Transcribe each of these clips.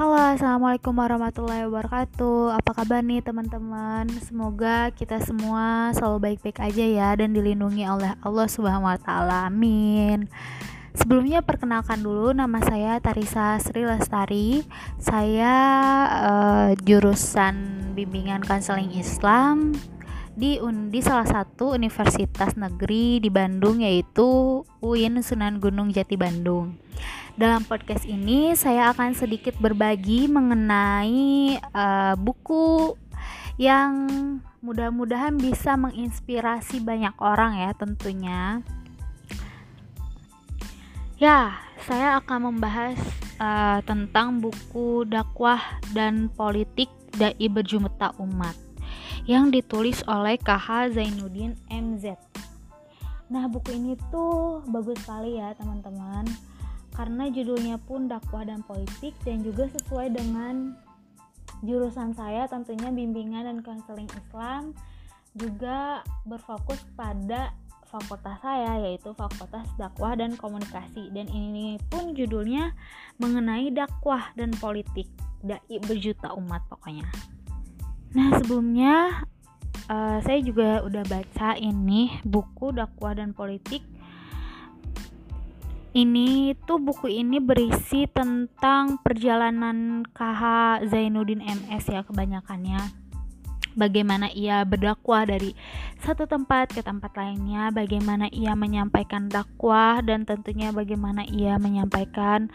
Halo, assalamualaikum warahmatullahi wabarakatuh. Apa kabar nih, teman-teman? Semoga kita semua selalu baik-baik aja ya dan dilindungi oleh Allah Subhanahu wa Ta'ala. Amin. Sebelumnya, perkenalkan dulu, nama saya Tarisa Sri Lestari. Saya uh, jurusan bimbingan konseling Islam di di salah satu universitas negeri di Bandung yaitu UIN Sunan Gunung Jati Bandung. Dalam podcast ini saya akan sedikit berbagi mengenai uh, buku yang mudah-mudahan bisa menginspirasi banyak orang ya tentunya. Ya, saya akan membahas uh, tentang buku dakwah dan politik dai berjumeta umat yang ditulis oleh KH Zainuddin MZ. Nah, buku ini tuh bagus sekali ya, teman-teman. Karena judulnya pun dakwah dan politik dan juga sesuai dengan jurusan saya tentunya bimbingan dan konseling Islam juga berfokus pada fakultas saya yaitu fakultas dakwah dan komunikasi. Dan ini pun judulnya mengenai dakwah dan politik. Dai berjuta umat pokoknya nah sebelumnya uh, saya juga udah baca ini buku dakwah dan politik. Ini tuh buku ini berisi tentang perjalanan KH Zainuddin MS ya kebanyakannya. Bagaimana ia berdakwah dari satu tempat ke tempat lainnya bagaimana ia menyampaikan dakwah dan tentunya bagaimana ia menyampaikan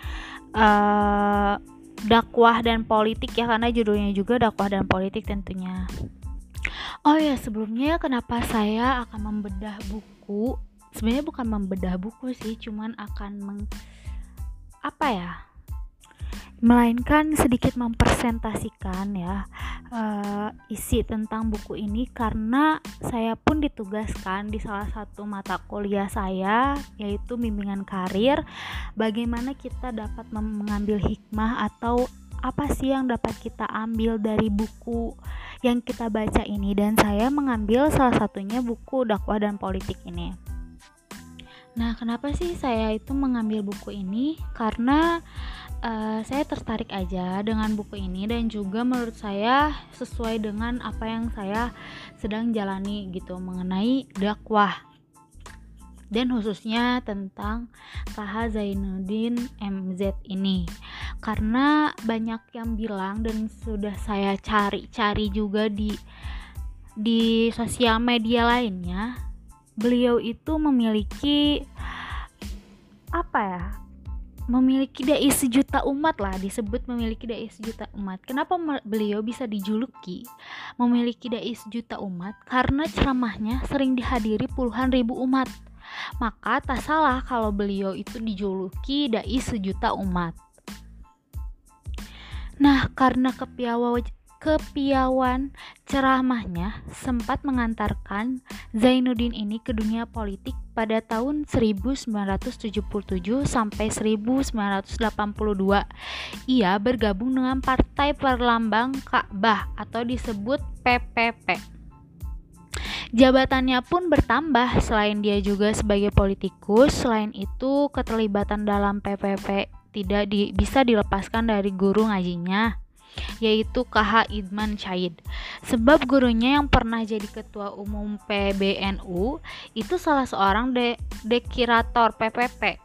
uh, dakwah dan politik ya karena judulnya juga dakwah dan politik tentunya. Oh ya sebelumnya kenapa saya akan membedah buku? Sebenarnya bukan membedah buku sih cuman akan meng apa ya? Melainkan sedikit mempresentasikan ya uh, isi tentang buku ini karena saya pun ditugaskan di salah satu mata kuliah saya yaitu bimbingan karir. Bagaimana kita dapat mengambil hikmah atau apa sih yang dapat kita ambil dari buku yang kita baca ini? Dan saya mengambil salah satunya buku dakwah dan politik ini. Nah, kenapa sih saya itu mengambil buku ini? Karena uh, saya tertarik aja dengan buku ini dan juga menurut saya sesuai dengan apa yang saya sedang jalani gitu mengenai dakwah. Dan khususnya tentang KH Zainuddin MZ ini. Karena banyak yang bilang dan sudah saya cari-cari juga di di sosial media lainnya beliau itu memiliki apa ya memiliki dai sejuta umat lah disebut memiliki dai sejuta umat. Kenapa beliau bisa dijuluki memiliki dai sejuta umat? Karena ceramahnya sering dihadiri puluhan ribu umat. Maka tak salah kalau beliau itu dijuluki dai sejuta umat. Nah karena kepiawai kepiawan ceramahnya sempat mengantarkan Zainuddin ini ke dunia politik pada tahun 1977 sampai 1982. Ia bergabung dengan Partai Perlambang Ka'bah atau disebut PPP. Jabatannya pun bertambah selain dia juga sebagai politikus, selain itu keterlibatan dalam PPP tidak di, bisa dilepaskan dari guru ngajinya yaitu KH Idman Syahid. Sebab gurunya yang pernah jadi ketua umum PBNU itu salah seorang de dekirator PPP.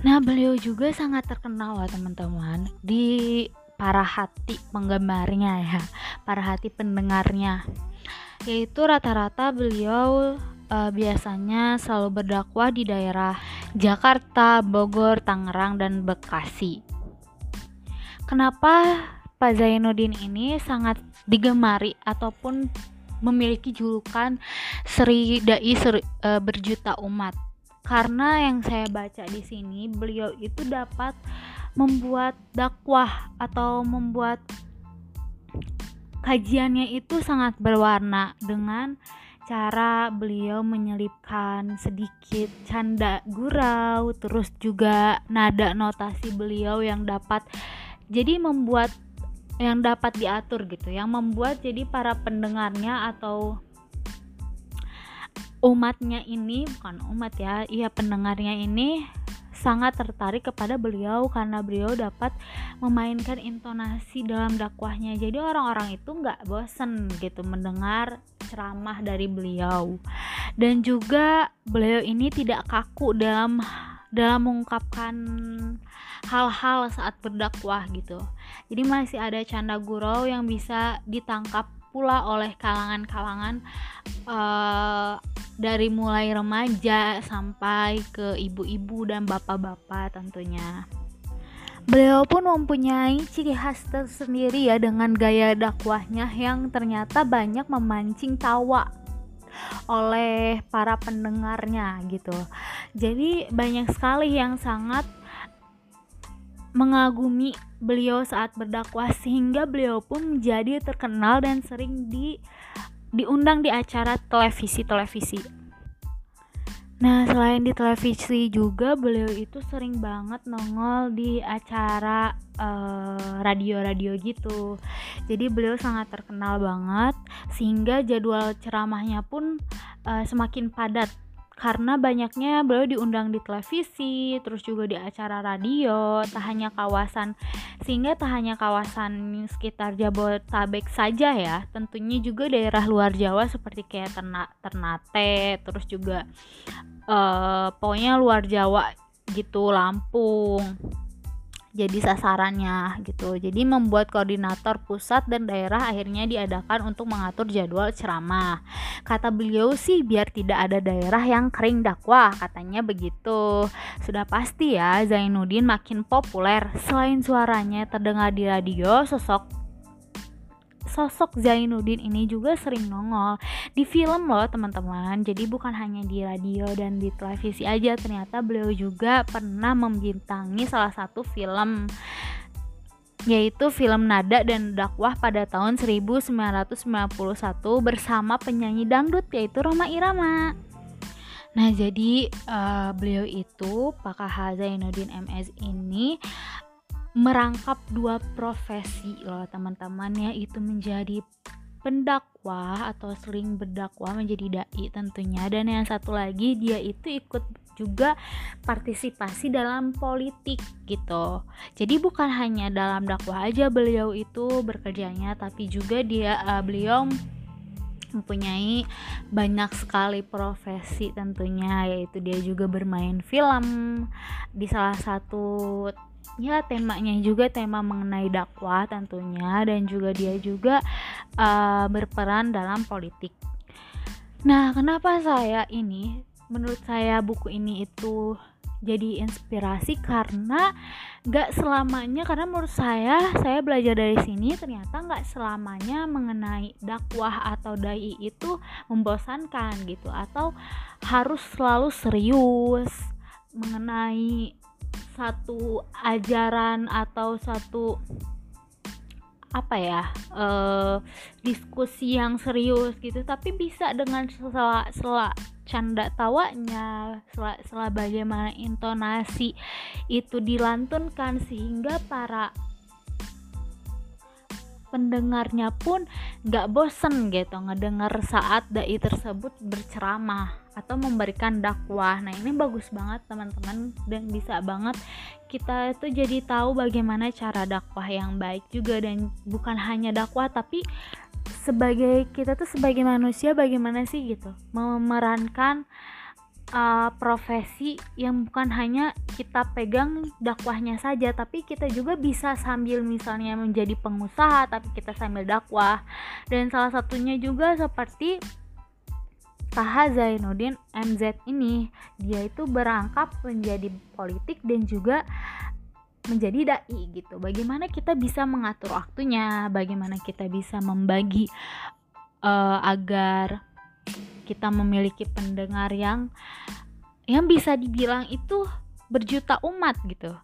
Nah, beliau juga sangat terkenal lah teman-teman di para hati penggemarnya ya, para hati pendengarnya. Yaitu rata-rata beliau uh, biasanya selalu berdakwah di daerah Jakarta, Bogor, Tangerang, dan Bekasi kenapa Pak Zainuddin ini sangat digemari ataupun memiliki julukan Sri Dai Seri, e, berjuta umat. Karena yang saya baca di sini beliau itu dapat membuat dakwah atau membuat kajiannya itu sangat berwarna dengan cara beliau menyelipkan sedikit canda gurau terus juga nada notasi beliau yang dapat jadi membuat yang dapat diatur gitu yang membuat jadi para pendengarnya atau umatnya ini bukan umat ya iya pendengarnya ini sangat tertarik kepada beliau karena beliau dapat memainkan intonasi dalam dakwahnya. Jadi orang-orang itu nggak bosen gitu mendengar ceramah dari beliau. Dan juga beliau ini tidak kaku dalam dalam mengungkapkan hal-hal saat berdakwah gitu jadi masih ada canda gurau yang bisa ditangkap pula oleh kalangan-kalangan uh, dari mulai remaja sampai ke ibu-ibu dan bapak-bapak tentunya. Beliau pun mempunyai ciri khas tersendiri ya dengan gaya dakwahnya yang ternyata banyak memancing tawa oleh para pendengarnya gitu. Jadi banyak sekali yang sangat mengagumi beliau saat berdakwah sehingga beliau pun menjadi terkenal dan sering di diundang di acara televisi-televisi. Nah, selain di televisi juga beliau itu sering banget nongol di acara radio radio-radio gitu. Jadi beliau sangat terkenal banget sehingga jadwal ceramahnya pun uh, semakin padat karena banyaknya beliau diundang di televisi, terus juga di acara radio, tak hanya kawasan sehingga tak hanya kawasan sekitar Jabodetabek saja ya, tentunya juga daerah luar Jawa seperti kayak Ternate, terus juga uh, pokoknya luar Jawa gitu, Lampung jadi sasarannya gitu. Jadi membuat koordinator pusat dan daerah akhirnya diadakan untuk mengatur jadwal ceramah. Kata beliau sih biar tidak ada daerah yang kering dakwah, katanya begitu. Sudah pasti ya Zainuddin makin populer. Selain suaranya terdengar di radio, sosok sosok Zainuddin ini juga sering nongol di film loh teman-teman jadi bukan hanya di radio dan di televisi aja ternyata beliau juga pernah membintangi salah satu film yaitu film Nada dan Dakwah pada tahun 1991 bersama penyanyi dangdut yaitu Roma Irama. Nah, jadi uh, beliau itu Pak KH Zainuddin MS ini merangkap dua profesi loh teman-teman ya itu menjadi pendakwah atau sering berdakwah menjadi dai tentunya dan yang satu lagi dia itu ikut juga partisipasi dalam politik gitu. Jadi bukan hanya dalam dakwah aja beliau itu bekerjanya tapi juga dia uh, beliau mempunyai banyak sekali profesi tentunya yaitu dia juga bermain film di salah satu ya temanya juga tema mengenai dakwah tentunya dan juga dia juga uh, berperan dalam politik. Nah, kenapa saya ini menurut saya buku ini itu jadi inspirasi karena gak selamanya karena menurut saya saya belajar dari sini ternyata gak selamanya mengenai dakwah atau dai itu membosankan gitu atau harus selalu serius mengenai satu ajaran atau satu apa ya uh, diskusi yang serius gitu tapi bisa dengan sela sela canda tawanya sela sela bagaimana intonasi itu dilantunkan sehingga para pendengarnya pun gak bosen gitu ngedengar saat dai tersebut berceramah atau memberikan dakwah. Nah ini bagus banget teman-teman dan bisa banget kita itu jadi tahu bagaimana cara dakwah yang baik juga dan bukan hanya dakwah tapi sebagai kita tuh sebagai manusia bagaimana sih gitu? Memerankan uh, profesi yang bukan hanya kita pegang dakwahnya saja tapi kita juga bisa sambil misalnya menjadi pengusaha tapi kita sambil dakwah. Dan salah satunya juga seperti Taha Zainuddin MZ ini. Dia itu berangkap menjadi politik dan juga menjadi dai gitu. Bagaimana kita bisa mengatur waktunya, bagaimana kita bisa membagi uh, agar kita memiliki pendengar yang yang bisa dibilang itu berjuta umat gitu.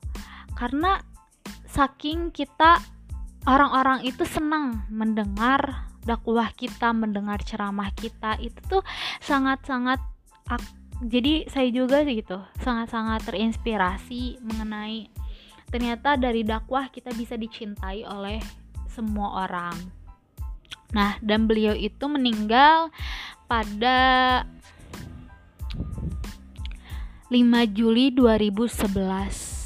Karena saking kita orang-orang itu senang mendengar dakwah kita mendengar ceramah kita itu tuh sangat-sangat jadi saya juga gitu sangat-sangat terinspirasi mengenai ternyata dari dakwah kita bisa dicintai oleh semua orang nah dan beliau itu meninggal pada Juli 2011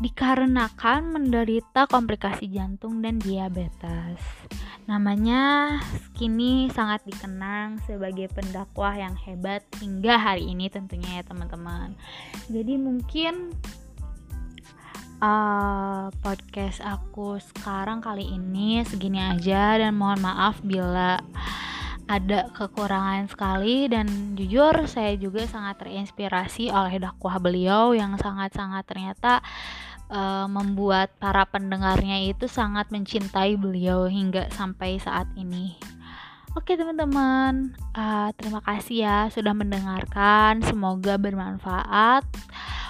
dikarenakan menderita komplikasi jantung dan diabetes. Namanya kini sangat dikenang sebagai pendakwah yang hebat hingga hari ini tentunya ya teman-teman. Jadi mungkin uh, podcast aku sekarang kali ini segini aja dan mohon maaf bila ada kekurangan sekali dan jujur saya juga sangat terinspirasi oleh dakwah beliau yang sangat-sangat ternyata uh, membuat para pendengarnya itu sangat mencintai beliau hingga sampai saat ini. Oke teman-teman, uh, terima kasih ya sudah mendengarkan. Semoga bermanfaat.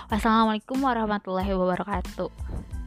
Wassalamualaikum warahmatullahi wabarakatuh.